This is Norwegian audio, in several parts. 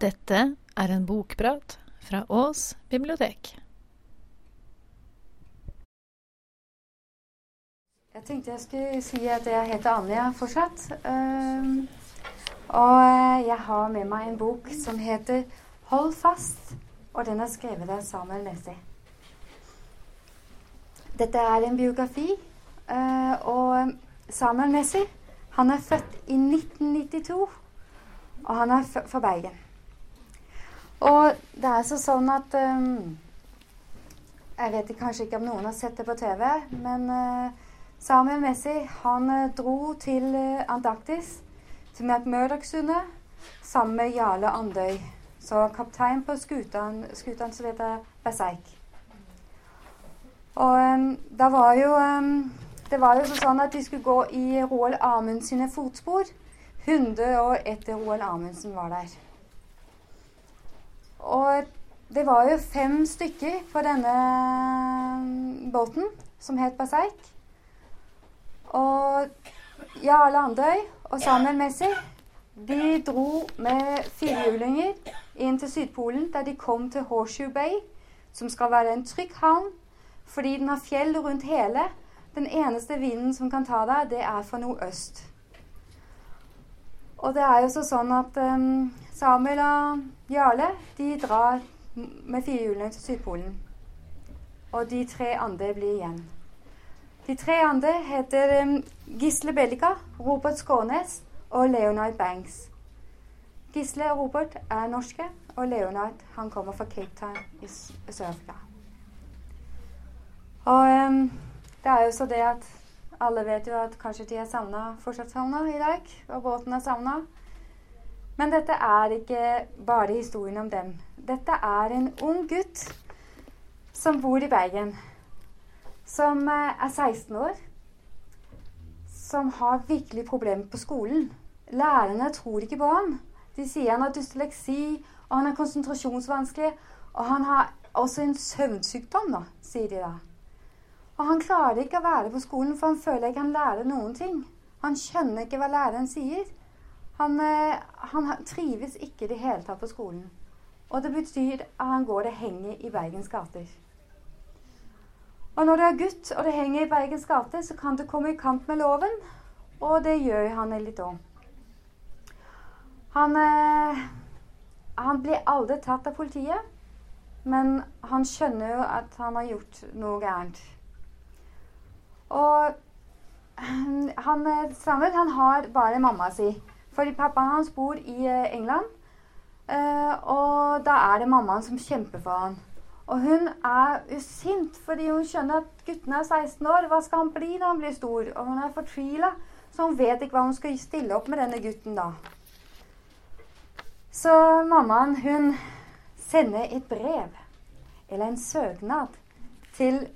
Dette er en bokprat fra Ås bibliotek. Jeg tenkte jeg skulle si at jeg heter Anja fortsatt. Um, og eh, jeg har med meg en bok som heter 'Hold fast', og den er skrevet av Samuel Nessie. Dette er en biografi, uh, og Samuel Nessie han er født i 1992, og han er fra Bergen. Og det er så sånn at um, Jeg vet kanskje ikke om noen har sett det på TV, men uh, Samuel Messi han uh, dro til uh, Antarktis, til McMurdoch-sundet, sammen med Jarle Andøy. Så kaptein på skutene som heter Berserk. Og um, da var jo um, Det var jo sånn at de skulle gå i Roald Amund sine fotspor. 100 år etter Roald Amundsen var der. Og det var jo fem stykker på denne båten som het Berserk. Og Jarle Andøy og Samuel Messi de dro med firehjulinger inn til Sydpolen, der de kom til Horseshoe Bay, som skal være en trygg havn fordi den har fjell rundt hele. Den eneste vinden som kan ta deg, det er fra nordøst. Og det er jo sånn at um, Samuel og Jarle de drar med firehjulene til Sydpolen. Og de tre andre blir igjen. De tre andre heter um, Gisle Bellica, Robert Skånes og Leonard Banks. Gisle og Robert er norske, og Leonard han kommer fra Cape Town i Sør-Afrika. Og um, det er jo så det at alle vet jo at kanskje de er savna, fortsatt savna i dag, og båten er savna. Men dette er ikke bare historien om dem. Dette er en ung gutt som bor i Bergen. Som er 16 år. Som har virkelig problemer på skolen. Lærerne tror ikke på ham. De sier han har dysleksi, og han har konsentrasjonsvanskelig. Og han har også en søvnsykdom, da, sier de da. Og han klarer ikke å være på skolen, for han føler ikke han lærer noen ting. Han skjønner ikke hva læreren sier. Han, han trives ikke i det hele tatt på skolen. Og det betyr at han går det henger i Bergens gater. Og når du er gutt, og det henger i Bergens gater, så kan du komme i kant med loven. Og det gjør han litt òg. Han, eh, han blir aldri tatt av politiet, men han skjønner jo at han har gjort noe gærent. Og han, Samuel han har bare mamma si. Fordi pappaen hans bor i England. og da er det mammaen som kjemper for han. Og hun er usint fordi hun skjønner at gutten er 16 år. Hva skal han bli når han blir stor? Og hun er fortvila, så hun vet ikke hva hun skal stille opp med denne gutten da. Så mammaen, hun sender et brev, eller en søknad, til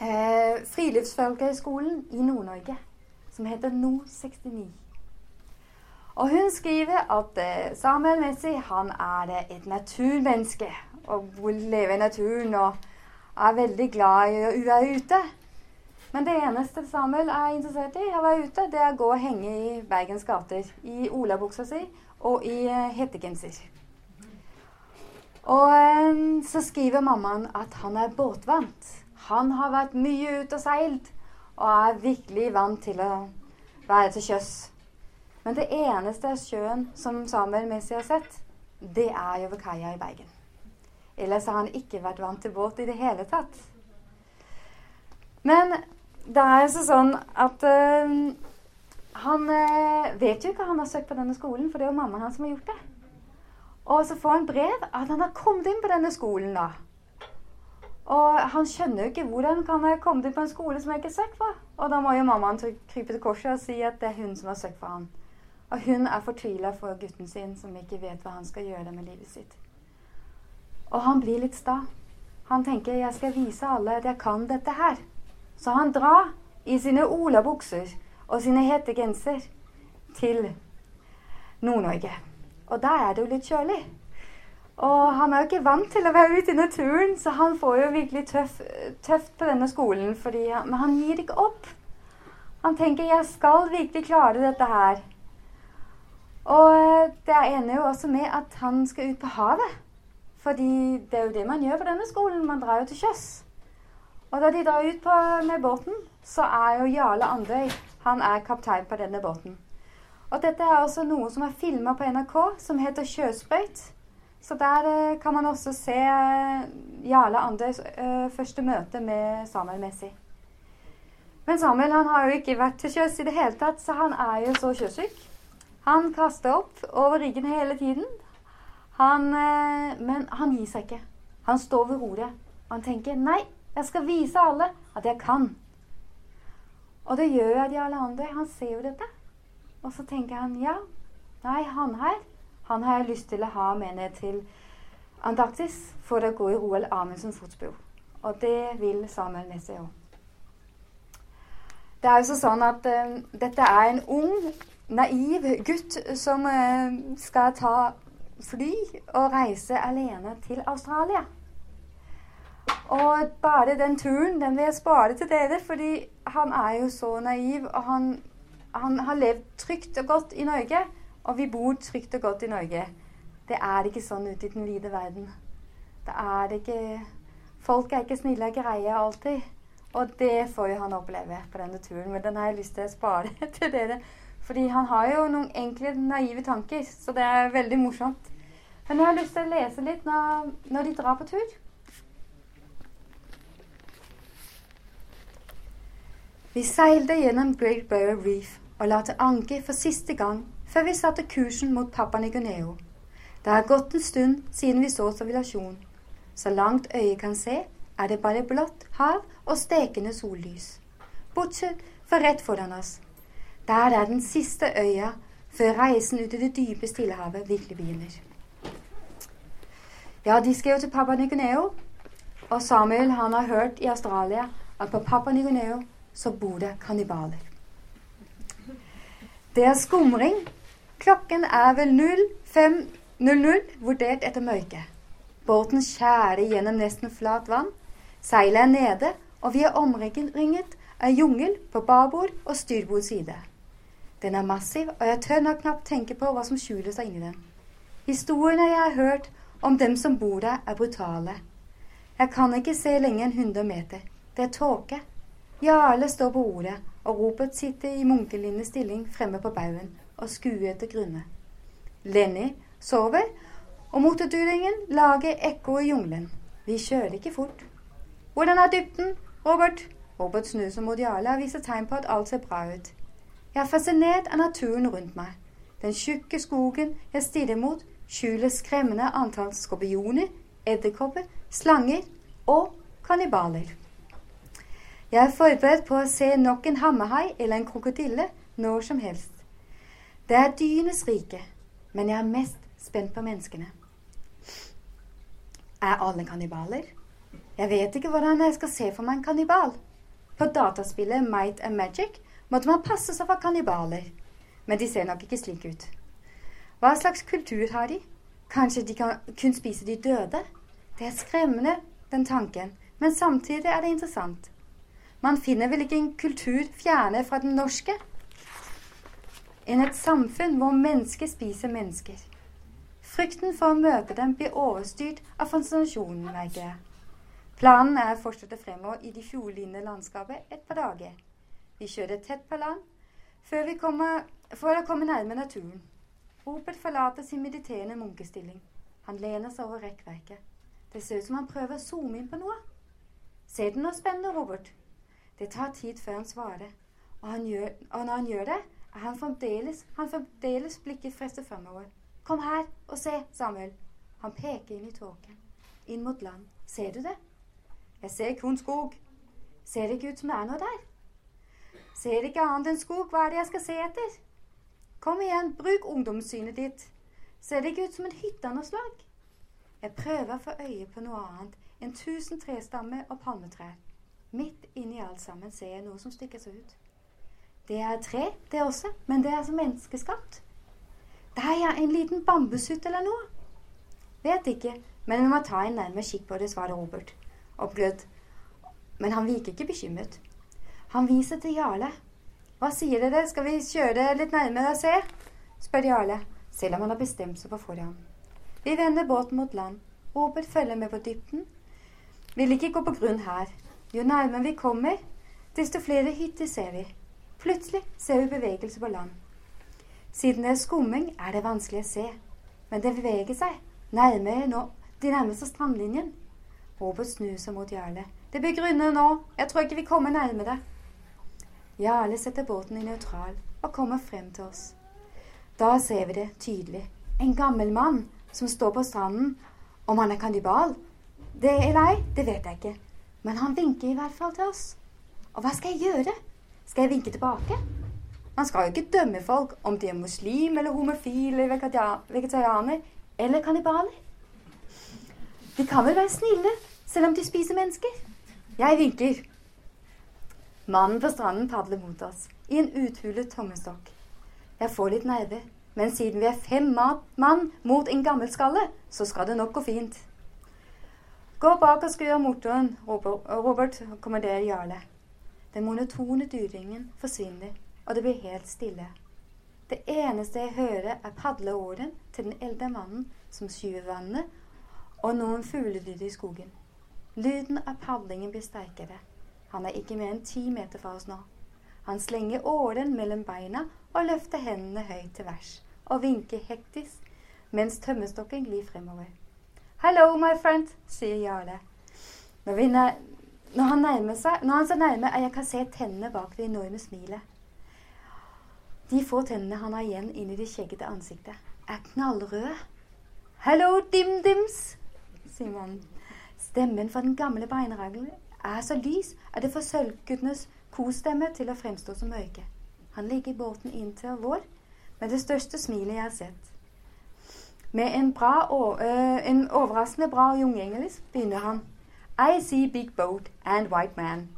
eh, Friluftsfolkehøgskolen i Nord-Norge, som heter NO69. Og hun skriver at eh, Samuel Messi han er et naturmenneske og lever i naturen og er veldig glad i å være ute. Men det eneste Samuel er interessert i å være ute, det er å gå og henge i Bergens gater. I olabuksa si og i hettegenser. Og um, så skriver mammaen at han er båtvant. Han har vært mye ute og seilt og er virkelig vant til å være til sjøs. Men det eneste sjøen som Samuel Messi har sett, det er jo ved kaia i Bergen. Ellers har han ikke vært vant til båt i det hele tatt. Men det er altså sånn at øh, han øh, vet jo ikke at han har søkt på denne skolen, for det er jo mammaen hans som har gjort det. Og så får han brev at han har kommet inn på denne skolen, da. Og han skjønner jo ikke hvordan kan jeg komme inn på en skole som jeg ikke har søkt på. Og da må jo mammaen krype til korset og si at det er hun som har søkt for han. Og hun er fortvila for gutten sin, som ikke vet hva han skal gjøre med livet sitt. Og han blir litt sta. Han tenker 'jeg skal vise alle at jeg kan dette her'. Så han drar i sine olabukser og sine hete genser til Nord-Norge. Og der er det jo litt kjølig. Og han er jo ikke vant til å være ute i naturen, så han får jo virkelig tøff, tøft på denne skolen. Han, men han gir ikke opp. Han tenker 'jeg skal virkelig klare dette her'. Og det ender jo også med at han skal ut på havet. Fordi det er jo det man gjør på denne skolen. Man drar jo til sjøs. Og da de drar ut på, med båten, så er jo Jarle Andøy han er kaptein på denne båten. Og dette er også noe som er filma på NRK, som heter 'Sjøsprøyt'. Så der eh, kan man også se eh, Jarle Andøys eh, første møte med Samuel Messi. Men Samuel han har jo ikke vært til sjøs i det hele tatt, så han er jo så sjøsyk. Han kaster opp over ryggen hele tiden. Han, eh, men han gir seg ikke. Han står ved roret. Han tenker 'nei, jeg skal vise alle at jeg kan'. Og det gjør at alle andre. han ser jo dette. Og så tenker han ja, nei, han her han har jeg lyst til å ha med ned til Antarktis for å gå i Roald Amundsens fotspor. Og det vil Samuel Nesse òg. Det er jo sånn at um, dette er en ung, naiv gutt som uh, skal ta fly og reise alene til Australia. Og bare den turen den vil jeg spare til dere, fordi han er jo så naiv. Og han, han har levd trygt og godt i Norge, og vi bor trygt og godt i Norge. Det er ikke sånn ute i den vide verden. Det er ikke Folk er ikke snille og greie alltid. Og det får jo han oppleve på denne turen. Men den har jeg lyst til å spare til dere. Fordi han har jo noen enkle, naive tanker, så det er veldig morsomt. Men jeg har lyst til å lese litt når, når de drar på tur. Vi seilte gjennom Great Barrier Reef og la til anke for siste gang før vi satte kursen mot Papua Ny-Guinea. Det har gått en stund siden vi så sivilasjon. Så langt øyet kan se, er det bare blått hav og stekende sollys. Bortsett fra rett foran oss. Der er den siste øya før reisen ut i det dype Stillehavet virkelig begynner. Ja, de skal jo til Papa Ny-Guinea. Og Samuel han har hørt i Australia at på Papa Ny-Guinea så bor det kannibaler. Det er skumring. Klokken er vel 05.00 vurdert etter mørket. Båten skjærer gjennom nesten flat vann. Seilet er nede, og vi er omringet av jungel på babord og styrbord side. Den er massiv, og jeg tør nok knapt tenke på hva som skjuler seg inni den. Historiene jeg har hørt om dem som bor der, er brutale. Jeg kan ikke se lenger enn 100 meter. Det er tåke. Jarle står på ordet, og Robert sitter i munkelignende stilling fremme på baugen og skuer etter grunne. Lenny sover, og motordudingen lager ekko i jungelen. Vi kjører ikke fort. Hvordan er dybden, Robert? Robert snur seg mot Jarle og viser tegn på at alt ser bra ut. Jeg er fascinert av naturen rundt meg. Den tjukke skogen jeg stirrer mot, skjuler skremmende antall skorpioner, edderkopper, slanger og kannibaler. Jeg er forberedt på å se nok en hammerhai eller en krokodille når som helst. Det er dyrenes rike, men jeg er mest spent på menneskene. Er alle kannibaler? Jeg vet ikke hvordan jeg skal se for meg en kannibal. På dataspillet Might and Magic måtte man passe seg for kannibaler, men de ser nok ikke slik ut. Hva slags kultur har de? Kanskje de kan kun spise de døde? Det er skremmende, den tanken, men samtidig er det interessant. Man finner vel ikke en kultur fjerne fra den norske? Enn et samfunn hvor mennesker spiser mennesker. Frykten for å møte dem blir overstyrt av fascinasjonen, merker jeg. Planen er å fortsette fremover i de fjordlignende landskapet et par dager. Vi kjører tett på land før kommer, for å komme nærme naturen. Robert forlater sin mediterende munkestilling. Han lener seg over rekkverket. Det ser ut som han prøver å zoome inn på noe. Ser du noe spennende, Robert? Det tar tid før han svarer. Og, han gjør, og når han gjør det, er han fremdeles, han fremdeles blikket frestet fremover. Kom her og se, Samuel. Han peker inn i tåken. Inn mot land. Ser du det? Jeg ser kun skog. Ser det ikke ut som det er noe der? Ser ikke annet enn skog, hva er det jeg skal se etter? Kom igjen, bruk ungdomssynet ditt. Ser det ikke ut som en noe slag? Jeg prøver å få øye på noe annet enn tusen trestammer og palmetrær. Midt inni alt sammen ser jeg noe som stikker seg ut. Det er tre, det også, men det er altså menneskeskapt. Det er ja en liten bambushytte eller noe. Vet ikke, men vi må ta en nærmere kikk på det, svarer Robert oppglødd. Men han virker ikke bekymret. Han viser til Jarle. Hva sier dere, skal vi kjøre litt nærmere og se? spør Jarle. selv om han har bestemt seg på forhånd. Vi vender båten mot land. Robert følger med på dypten. Vil ikke gå på grunn her. Jo nærmere vi kommer, desto flere hytter ser vi. Plutselig ser vi bevegelse på land. Siden det er skumming, er det vanskelig å se. Men det beveger seg nærmere nå, de nærmer seg strandlinjen. Robert snur seg mot Jarle. Det blir grunner nå. Jeg tror ikke vi kommer nærmere. Jarle setter båten i nøytral og kommer frem til oss. Da ser vi det tydelig. En gammel mann som står på stranden. Om han er kannibal? Det er ei, det vet jeg ikke. Men han vinker i hvert fall til oss. Og hva skal jeg gjøre? Skal jeg vinke tilbake? Man skal jo ikke dømme folk om de er muslim eller homofile, vegetarianer eller kannibaler. De kan vel være snille, selv om de spiser mennesker. Jeg vinker. Mannen på stranden padler mot oss i en uthulet tommestokk. Jeg får litt nerver, men siden vi er fem mann mot en gammel skalle, så skal det nok gå fint. Gå bak og skru av motoren, Robert, kommanderer Jarle. Den monotone dyringen forsvinner, og det blir helt stille. Det eneste jeg hører, er padleorden til den eldre mannen som skyver vannet, og noen fuglelyder i skogen. Lyden av padlingen blir sterkere. Han er ikke mer enn ti meter fra oss nå. Han slenger ålen mellom beina og løfter hendene høyt til værs og vinker hektisk mens tømmerstokken glir fremover. 'Hello, my friend', sier Jarle. Når, når, han nærmer seg, når han så nærme jeg kan se tennene bak det enorme smilet. De få tennene han har igjen inni det skjeggete ansiktet, er knallrøde. 'Hello, dim-dims', sier mannen. Stemmen fra den gamle beinragelen er så lys at det får sølvguttenes kostemme til å fremstå som mørke. Han ligger i båten inntil vår med det største smilet jeg har sett. Med en, bra, uh, en overraskende bra jungengelsk begynner han. I see big boat and white man.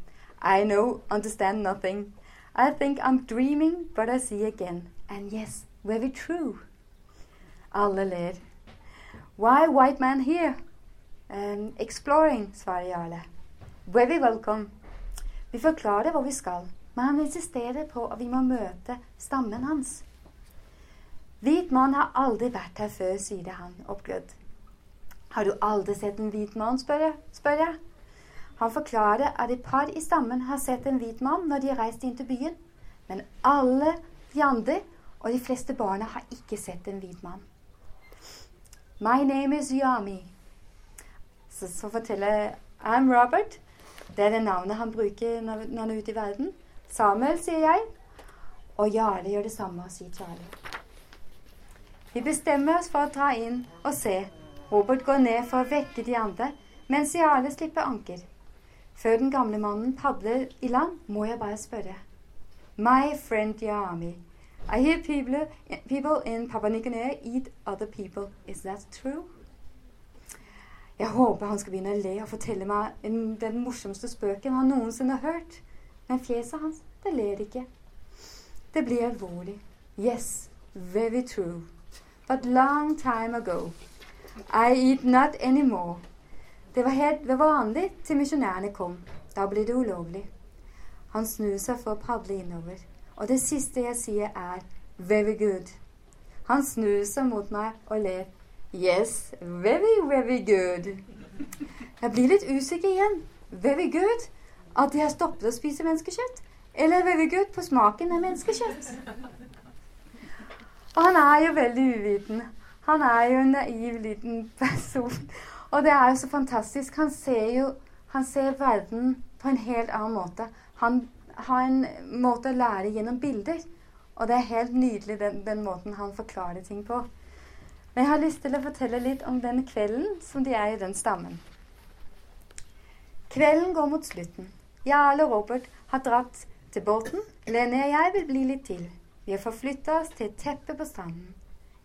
I know, understand nothing. I think I'm dreaming, but I see again. And yes, very true. Alle ler. Why white man here? Um, exploring, svarer Jarle. Very welcome. Vi forklarer hvor vi skal, men han insisterer på at vi må møte stammen hans. Hvit mann har aldri vært her før, sier han oppglødd. Har du aldri sett en hvit mann, spør jeg. Spør jeg. Han forklarer at et par i stammen har sett en hvit mann når de har reist inn til byen. Men alle de andre og de fleste barna har ikke sett en hvit mann. My name is Yami. Så, så forteller I'm Robert. Det er det navnet han bruker når, han er ute i verden. Samuel, sier jeg. Og Jarle gjør det samme og sier Jarle. Vi bestemmer oss for å dra inn og se. Robert går ned for å vekke de andre, mens Jarle slipper anker. Før den gamle mannen padler i land, må jeg bare spørre. My friend Yami, I hear people, people in Papua New-Guinea eat other people. Is that true? Jeg håper han skal begynne å le og fortelle meg den morsomste spøken han noensinne har hørt. Men fjeset hans, det ler ikke. Det blir alvorlig. Yes, very true. But long time ago. I eat not anymore. Det var helt vanlig til misjonærene kom. Da blir det ulovlig. Han snur seg for å padle innover, og det siste jeg sier, er 'very good'. Han snur seg mot meg og ler. Yes, very, very good. Jeg blir litt usikker igjen. Very good at de har stoppet å spise menneskekjøtt? Eller very good på smaken av menneskekjøtt? Og han er jo veldig uviten. Han er jo en naiv liten person. Og det er jo så fantastisk. Han ser jo han ser verden på en helt annen måte. Han har en måte å lære gjennom bilder. Og det er helt nydelig den, den måten han forklarer ting på. Men jeg har lyst til å fortelle litt om den kvelden som de er i den stammen. Kvelden går mot slutten. Jarle og Robert har dratt til båten. Lenny og jeg vil bli litt til. Vi har forflytta oss til et teppe på stranden.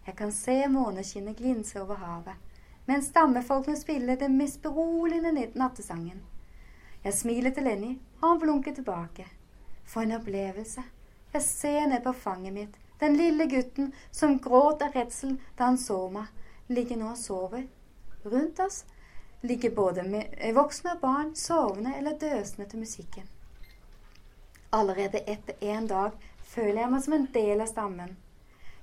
Jeg kan se måneskinnet glinse over havet mens stammefolkene spiller den mest beroligende nattesangen. Jeg smiler til Lenny, og han blunker tilbake. For en opplevelse. Jeg ser ned på fanget mitt. Den lille gutten som gråt av redsel da han så meg, ligger nå og sover. Rundt oss ligger både voksne og barn sovende eller døsende til musikken. Allerede etter en dag føler jeg meg som en del av stammen.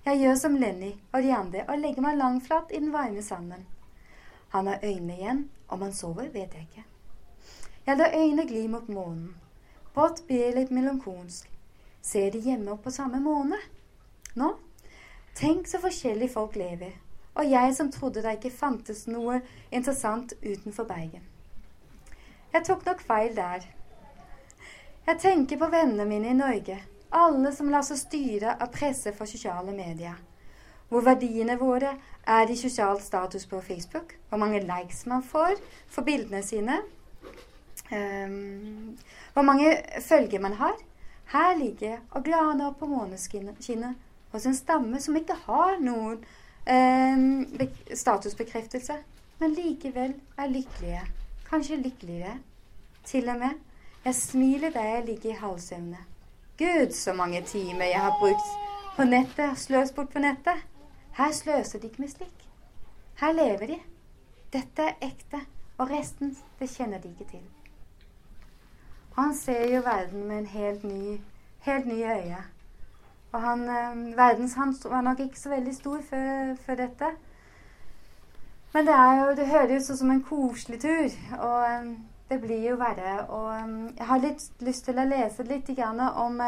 Jeg gjør som Lenny og de andre og legger meg langflat i den varme sanden. Han har øynene igjen. Om han sover, vet jeg ikke. Jeg lar øynene gli mot månen. Brått blir jeg litt melankolsk. Ser de hjemme opp på samme måne? Nå? Tenk så forskjellig folk lever. Og jeg som trodde det ikke fantes noe interessant utenfor Bergen. Jeg tok nok feil der. Jeg tenker på vennene mine i Norge, alle som lar seg styre av presse for sosiale medier. Hvor verdiene våre er i sosial status på Facebook, hvor mange likes man får for bildene sine, um, hvor mange følger man har. Her ligger jeg og glaner opp på måneskinnet hos en stamme som ikke har noen eh, statusbekreftelse, men likevel er lykkelige. Kanskje lykkeligere. Til og med jeg smiler da jeg ligger i halvsøvne. Gud, så mange timer jeg har brukt på nettet, sløst bort på nettet. Her sløser de ikke med slik. Her lever de. Dette er ekte, og resten, det kjenner de ikke til. Han ser jo verden med en helt ny, helt ny øye. Og han, verdens verdenshans var nok ikke så veldig stor før, før dette. Men det, jo, det høres ut som en koselig tur. Og eh, det blir jo verre. Og um, jeg har litt lyst til å lese litt om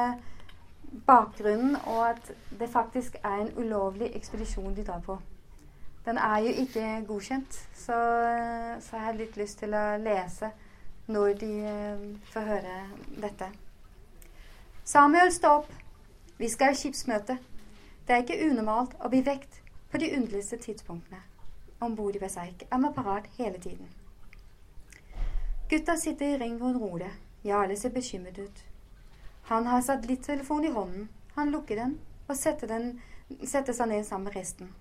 bakgrunnen, og at det faktisk er en ulovlig ekspedisjon de drar på. Den er jo ikke godkjent, så, så jeg har litt lyst til å lese når de får høre dette. Samuel, stå opp. Vi skal i skipsmøte. Det er ikke unormalt å bli vekt på de underligste tidspunktene. Om bord i Berserk er man parat hele tiden. Gutta sitter i ring rundt roret. Jarle ser bekymret ut. Han har satellittelefon i hånden. Han lukker den og setter, den, setter seg ned sammen med resten.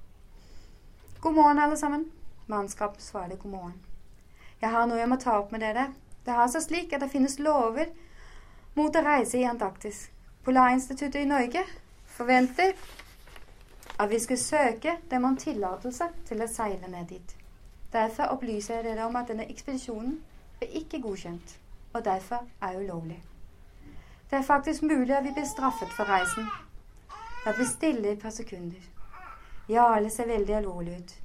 God morgen, alle sammen. Mannskap svarer god morgen. Jeg har noe jeg må ta opp med dere. Det har seg slik at det finnes lover mot å reise i Antarktis. Polarinstituttet i Norge forventer at vi skal søke dem om tillatelse til å seile ned dit. Derfor opplyser jeg dere om at denne ekspedisjonen ble ikke godkjent, og derfor er ulovlig. Det er faktisk mulig at vi blir straffet for reisen. Det blir stille et par sekunder. Jarle ser veldig alvorlig ut.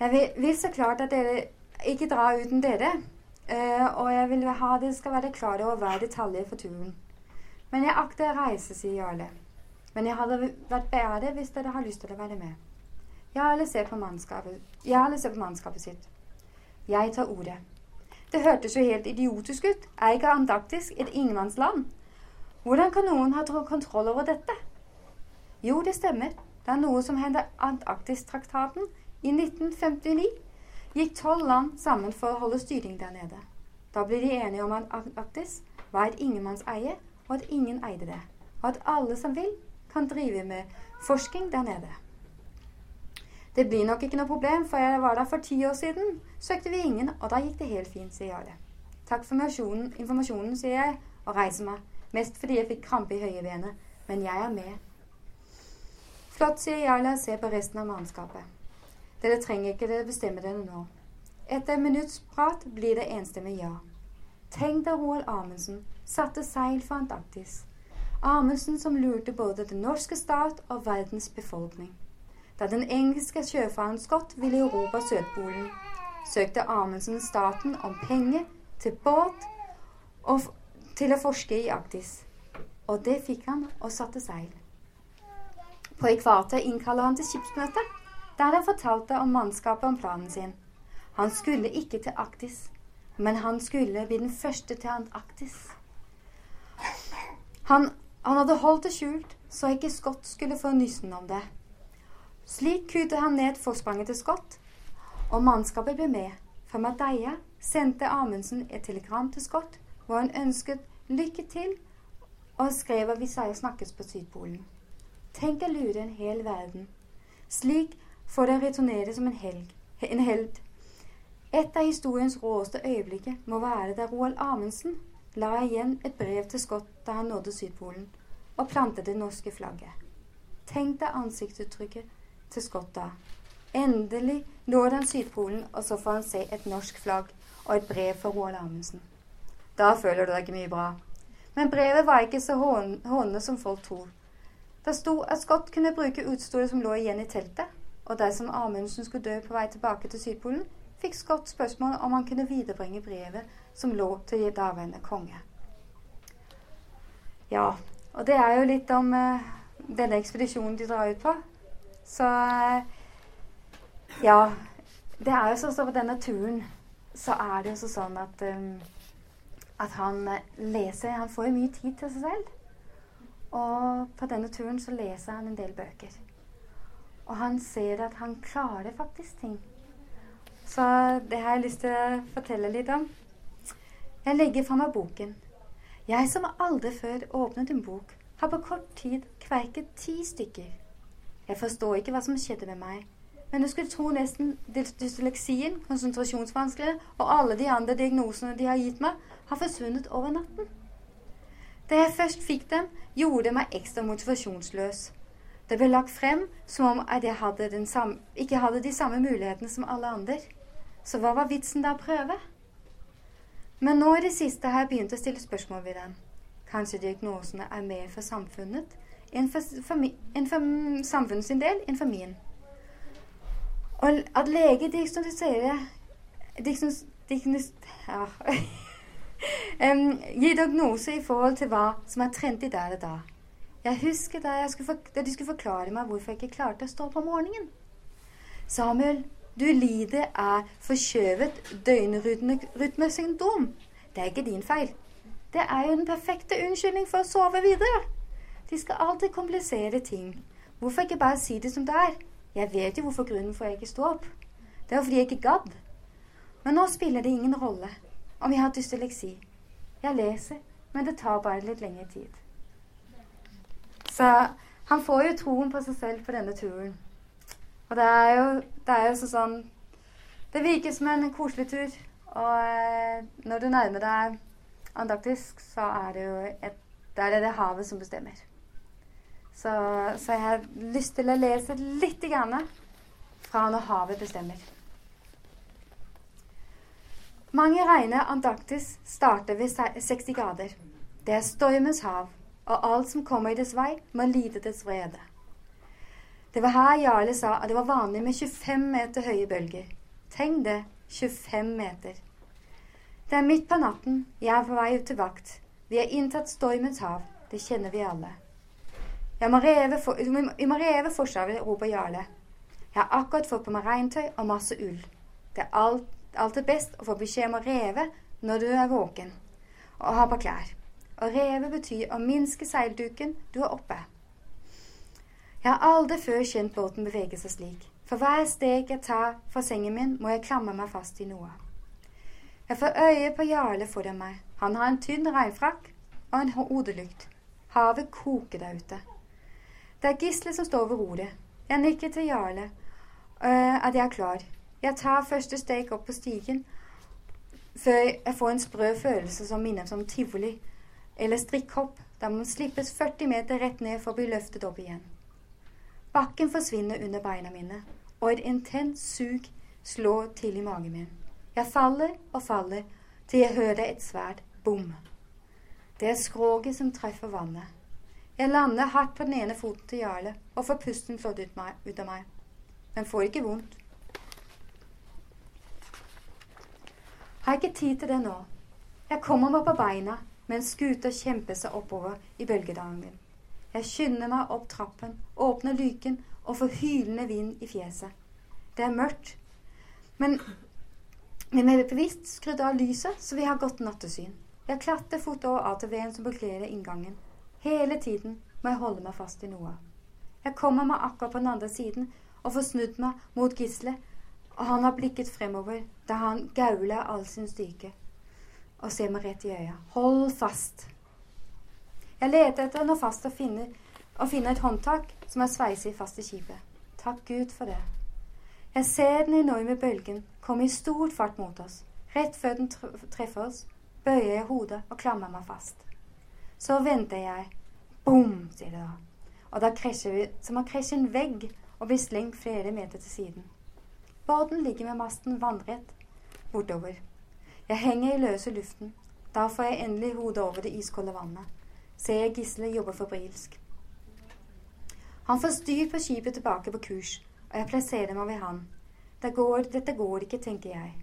Jeg vil, vil, så klart at dere ikke drar uten dere, uh, og jeg vil ha dere skal være klar over hver detalj for turen. Men jeg akter å reise, sier Jarle. Men jeg hadde vært bedre hvis dere har lyst til å være med. Jarle ser på mannskapet, Jarle ser på mannskapet sitt. Jeg tar ordet. Det hørtes jo helt idiotisk ut. Er ikke Antarktis et ingenmannsland? Hvordan kan noen ha kontroll over dette? Jo, det stemmer. Det er noe som hendte Antarktistraktaten. I 1959 gikk tolv land sammen for å holde styring der nede. Da ble de enige om at Antarktis var et ingenmannseie, og at ingen eide det. Og at alle som vil, kan drive med forskning der nede. Det blir nok ikke noe problem, for jeg var der for ti år siden. Søkte vi ingen, og da gikk det helt fint, sier Jarle. Takk for informasjonen, sier jeg, og reiser meg. Mest fordi jeg fikk krampe i høyrebenet. Men jeg er med. Flott, sier Jarle og ser på resten av mannskapet. Dere trenger ikke dere bestemme dere nå. Etter en minutts prat blir det enstemmig ja. Tenk deg Roald Amundsen satte seil for Antarktis. Amundsen som lurte både den norske stat og verdens befolkning. Da den engelske sjøfaren Scott ville erobre Sørpolen, søkte Amundsen staten om penger til båt og til å forske i Arktis. Og det fikk han, og satte seil. På ekvator innkaller han til skipsmøte, der han fortalte om mannskapet om planen sin. Han skulle ikke til Arktis, men han skulle bli den første til Antarktis. Han, han hadde holdt det skjult, så ikke Scott skulle få nyssen om det. Slik kutet han ned forspranget til Scott, og mannskapet ble med. Fra Madeia sendte Amundsen et telegram til Scott hvor han ønsket lykke til, og skrev at vi snakkes på Sydpolen. Tenk å lure en hel verden. Slik får det returnere som en, helg, en held. Et av historiens råeste øyeblikker må være da Roald Amundsen la igjen et brev til Scott da han nådde Sydpolen, og plantet det norske flagget. Tenk deg ansiktsuttrykket til da. Endelig når han Sydpolen, og så får han se et norsk flagg og et brev fra Roald Amundsen. Da føler du deg ikke mye bra. Men brevet var ikke så hånende som folk tror. Det sto at Scott kunne bruke utstyret som lå igjen i teltet, og dersom Amundsen skulle dø på vei tilbake til Sydpolen, fikk Scott spørsmål om han kunne viderebringe brevet som lå til daværende konge. Ja, og det er jo litt om eh, denne ekspedisjonen de drar ut på. Så uh, ja. Det er jo sånn at på denne turen så er det jo sånn at um, at han leser Han får jo mye tid til seg selv. Og på denne turen så leser han en del bøker. Og han ser at han klarer faktisk ting. Så det har jeg lyst til å fortelle litt om. Jeg legger fra meg boken. Jeg som aldri før åpnet en bok, har på kort tid kverket ti stykker. Jeg forstår ikke hva som skjedde med meg, men du skulle tro nesten dysleksien, konsentrasjonsvansker og alle de andre diagnosene de har gitt meg, har forsvunnet over natten. Da jeg først fikk dem, gjorde det meg ekstra motivasjonsløs. Det ble lagt frem som om jeg hadde samme, ikke hadde de samme mulighetene som alle andre. Så hva var vitsen da å prøve? Men nå i det siste har jeg begynt å stille spørsmål ved den. Kanskje diagnosene er mer for samfunnet enn for, for, en for samfunnet sin del enn for min. Og at lege diagnostiserer um, Gi diagnose i forhold til hva som er trendy der og da. Jeg husker da, jeg skulle da de skulle forklare meg hvorfor jeg ikke klarte å stå opp om morgenen. Samuel, du lider av forkjøvet døgnrytmesyndrom. Det er ikke din feil. Det er jo den perfekte unnskyldning for å sove videre. De skal alltid komplisere ting. Hvorfor ikke bare si det som det er? Jeg vet jo hvorfor grunnen for jeg ikke sto opp. Det var fordi jeg ikke gadd. Men nå spiller det ingen rolle om jeg har dysleksi. Jeg leser, men det tar bare litt lengre tid. Så han får jo troen på seg selv på denne turen. Og det er jo, det er jo sånn Det virker som en koselig tur. Og eh, når du nærmer deg Antarktisk, så er det jo et, det er det havet som bestemmer. Så, så, jeg har lyst til å lese litt grann fra når havet bestemmer. Mange regner Antarktis starter ved 60 grader. Det er stormens hav og alt som kommer i dets vei, må lide dets vrede. Det var her Jarle sa at det var vanlig med 25 meter høye bølger. Tenk det, 25 meter. Det er midt på natten, jeg er på vei ut til vakt. Vi har inntatt stormens hav, det kjenner vi alle. Jeg må reve for, vi må reve Forsvaret, roper Jarle. Jeg har akkurat fått på meg regntøy og masse ull. Det er alt, alltid best å få beskjed om å reve når du er våken, og ha på klær. Å reve betyr å minske seilduken du har oppe. Jeg har aldri før kjent båten bevege seg slik. For hver steg jeg tar fra sengen min, må jeg klamre meg fast i noe. Jeg får øye på Jarle foran meg. Han har en tynn regnfrakk og en hodelykt. Havet koker der ute. Det er Gisle som står ved roret. Jeg nikker til Jarle øh, at jeg er klar. Jeg tar første steg opp på stigen før jeg får en sprø følelse som minner om tivoli eller strikkhopp der man slippes 40 meter rett ned for å bli løftet opp igjen. Bakken forsvinner under beina mine, og et intenst sug slår til i magen min. Jeg faller og faller til jeg hører et svært bom. Det er skroget som treffer vannet. Jeg lander hardt på den ene foten til Jarle og får pusten flådd ut, ut av meg, men får ikke vondt. Har ikke tid til det nå. Jeg kommer meg på beina mens skuta kjemper seg oppover i bølgedangen. Jeg skynder meg opp trappen, åpner lyken og får hylende vind i fjeset. Det er mørkt, men, men jeg er bevisst skrudd av lyset, så vi har godt nattesyn. Jeg klatrer fort over ATV-en som bekler inngangen. Hele tiden må jeg holde meg fast i noe. Jeg kommer meg akkurat på den andre siden og får snudd meg mot gisselet, og han har blikket fremover da han gauler all sin styrke og ser meg rett i øya. Hold fast. Jeg leter etter noe fast og finner, og finner et håndtak som er sveiset fast i skipet. Takk Gud for det. Jeg ser den enorme bølgen komme i stor fart mot oss. Rett før den treffer oss, bøyer jeg hodet og klamrer meg fast. Så venter jeg. Bom, sier det da. Og da krasjer vi som å krasje en vegg og blir slengt flere meter til siden. Båten ligger med masten vannrett bortover. Jeg henger i løse luften. Da får jeg endelig hodet over det iskolde vannet. Ser jeg Gisle jobbe febrilsk. Han får styr på skipet tilbake på kurs, og jeg plasserer meg ved han. Det går, dette går ikke, tenker jeg.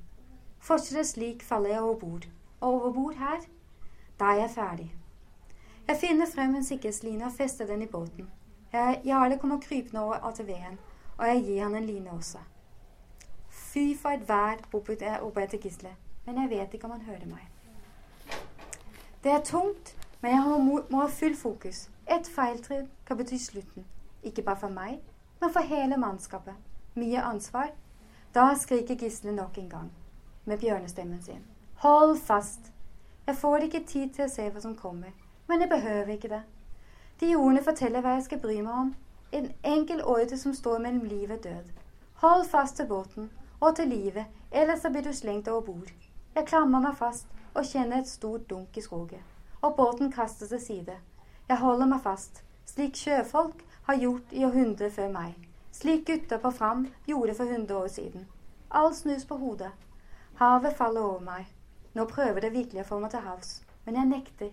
Fortsetter slik faller jeg over bord. Og over bord her, da er jeg ferdig. Jeg finner frem en sikkerhetsline og fester den i båten. Jeg, Jarle kommer krypende over ATV-en, og jeg gir han en line også. Fy for et vær, roper jeg etter Gisle, men jeg vet ikke om han hører meg. Det er tungt, men jeg må, ha full fokus. Et feiltrinn kan bety slutten. Ikke bare for meg, men for hele mannskapet. Mye ansvar. Da skriker Gisle nok en gang, med bjørnestemmen sin. Hold fast! Jeg får ikke tid til å se hva som kommer, men jeg behøver ikke det. De ordene forteller hva jeg skal bry meg om. En enkel ordre som står mellom liv og død. Hold fast til båten, og til livet, ellers blir du slengt over bord. Jeg klamrer meg fast og kjenner et stort dunk i skroget, og båten kaster til side. Jeg holder meg fast, slik sjøfolk har gjort i århundrer før meg, slik gutter på Fram gjorde for hundre år siden. Alt snus på hodet. Havet faller over meg. Nå prøver det virkelig å få meg til havs, men jeg nekter.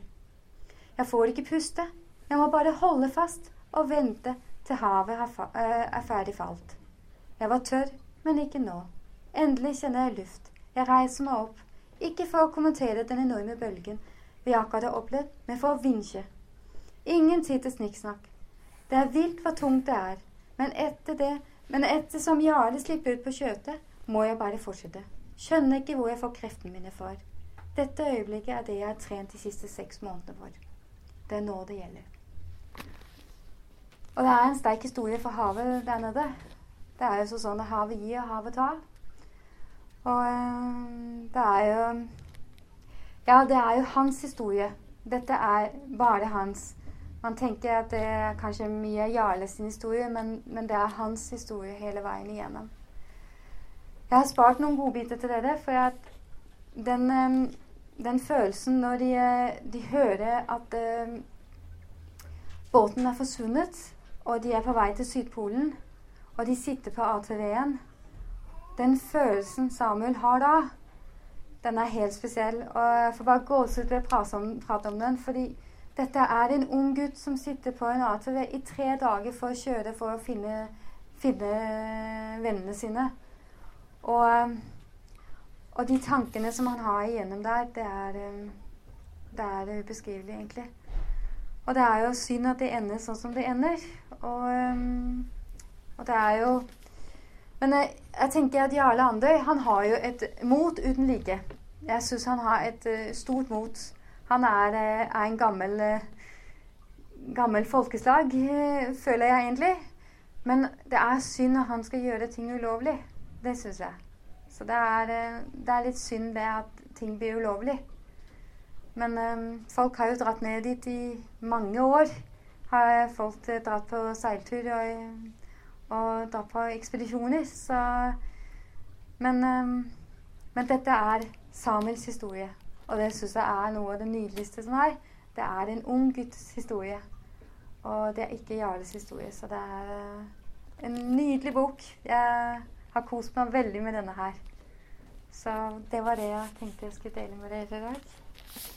Jeg får ikke puste. Jeg må bare holde fast og vente til havet er ferdig falt. Jeg var tørr, men ikke nå. Endelig kjenner jeg luft. Jeg reiser meg opp. Ikke for å kommentere den enorme bølgen akkurat har opplevd, men for å vinsje. Ingen tid til snikksnakk. Det er vilt hvor tungt det er, men etter det, men ettersom Jarle slipper ut på kjøtet, må jeg bare fortsette. Skjønner ikke hvor jeg får kreftene mine fra. Dette øyeblikket er det jeg har trent de siste seks månedene for. Det er nå det gjelder. Og det er en sterk historie for havet der nede. Det er jo sånn at havet gir, og havet tar. Og øh, det er jo Ja, det er jo hans historie. Dette er bare hans. Man tenker at det er kanskje mye Jarle sin historie, men, men, det er hans historie hele veien igjennom. Jeg har spart noen godbiter til dere, for at den, øh, den følelsen når de, de hører at øh, båten er forsvunnet, og de er på vei til Sydpolen og de sitter på ATV-en. Den følelsen Samuel har da, den er helt spesiell. Og jeg får bare gåsehud ved å prate om, den. fordi dette er en ung gutt som sitter på en ATV i tre dager for å kjøre for å finne, finne vennene sine. Og, og, de tankene som han har igjennom der, det er, det er ubeskrivelig, egentlig. Og det er jo synd at det ender sånn som det ender. Og og det er jo Men jeg, jeg tenker at Jarle Andøy han har jo et mot uten like. Jeg syns han har et uh, stort mot. Han er, uh, er en gammel uh, gammel folkeslag, føler jeg egentlig. Men det er synd at han skal gjøre ting ulovlig. Det syns jeg. Så det er, det er, litt synd det at ting blir ulovlig. Men folk har jo dratt ned dit i mange år. Har folk dratt på seiltur og og dra på ekspedisjoner. Så men, um, men, dette er Samuels historie, og det syns jeg er noe av det nydeligste som er. Det er en ung gutts historie, og det er ikke Jarles historie. Så det er uh, en nydelig bok. Jeg har kost meg veldig med denne her. Så det var det jeg tenkte jeg skulle dele med dere i dag.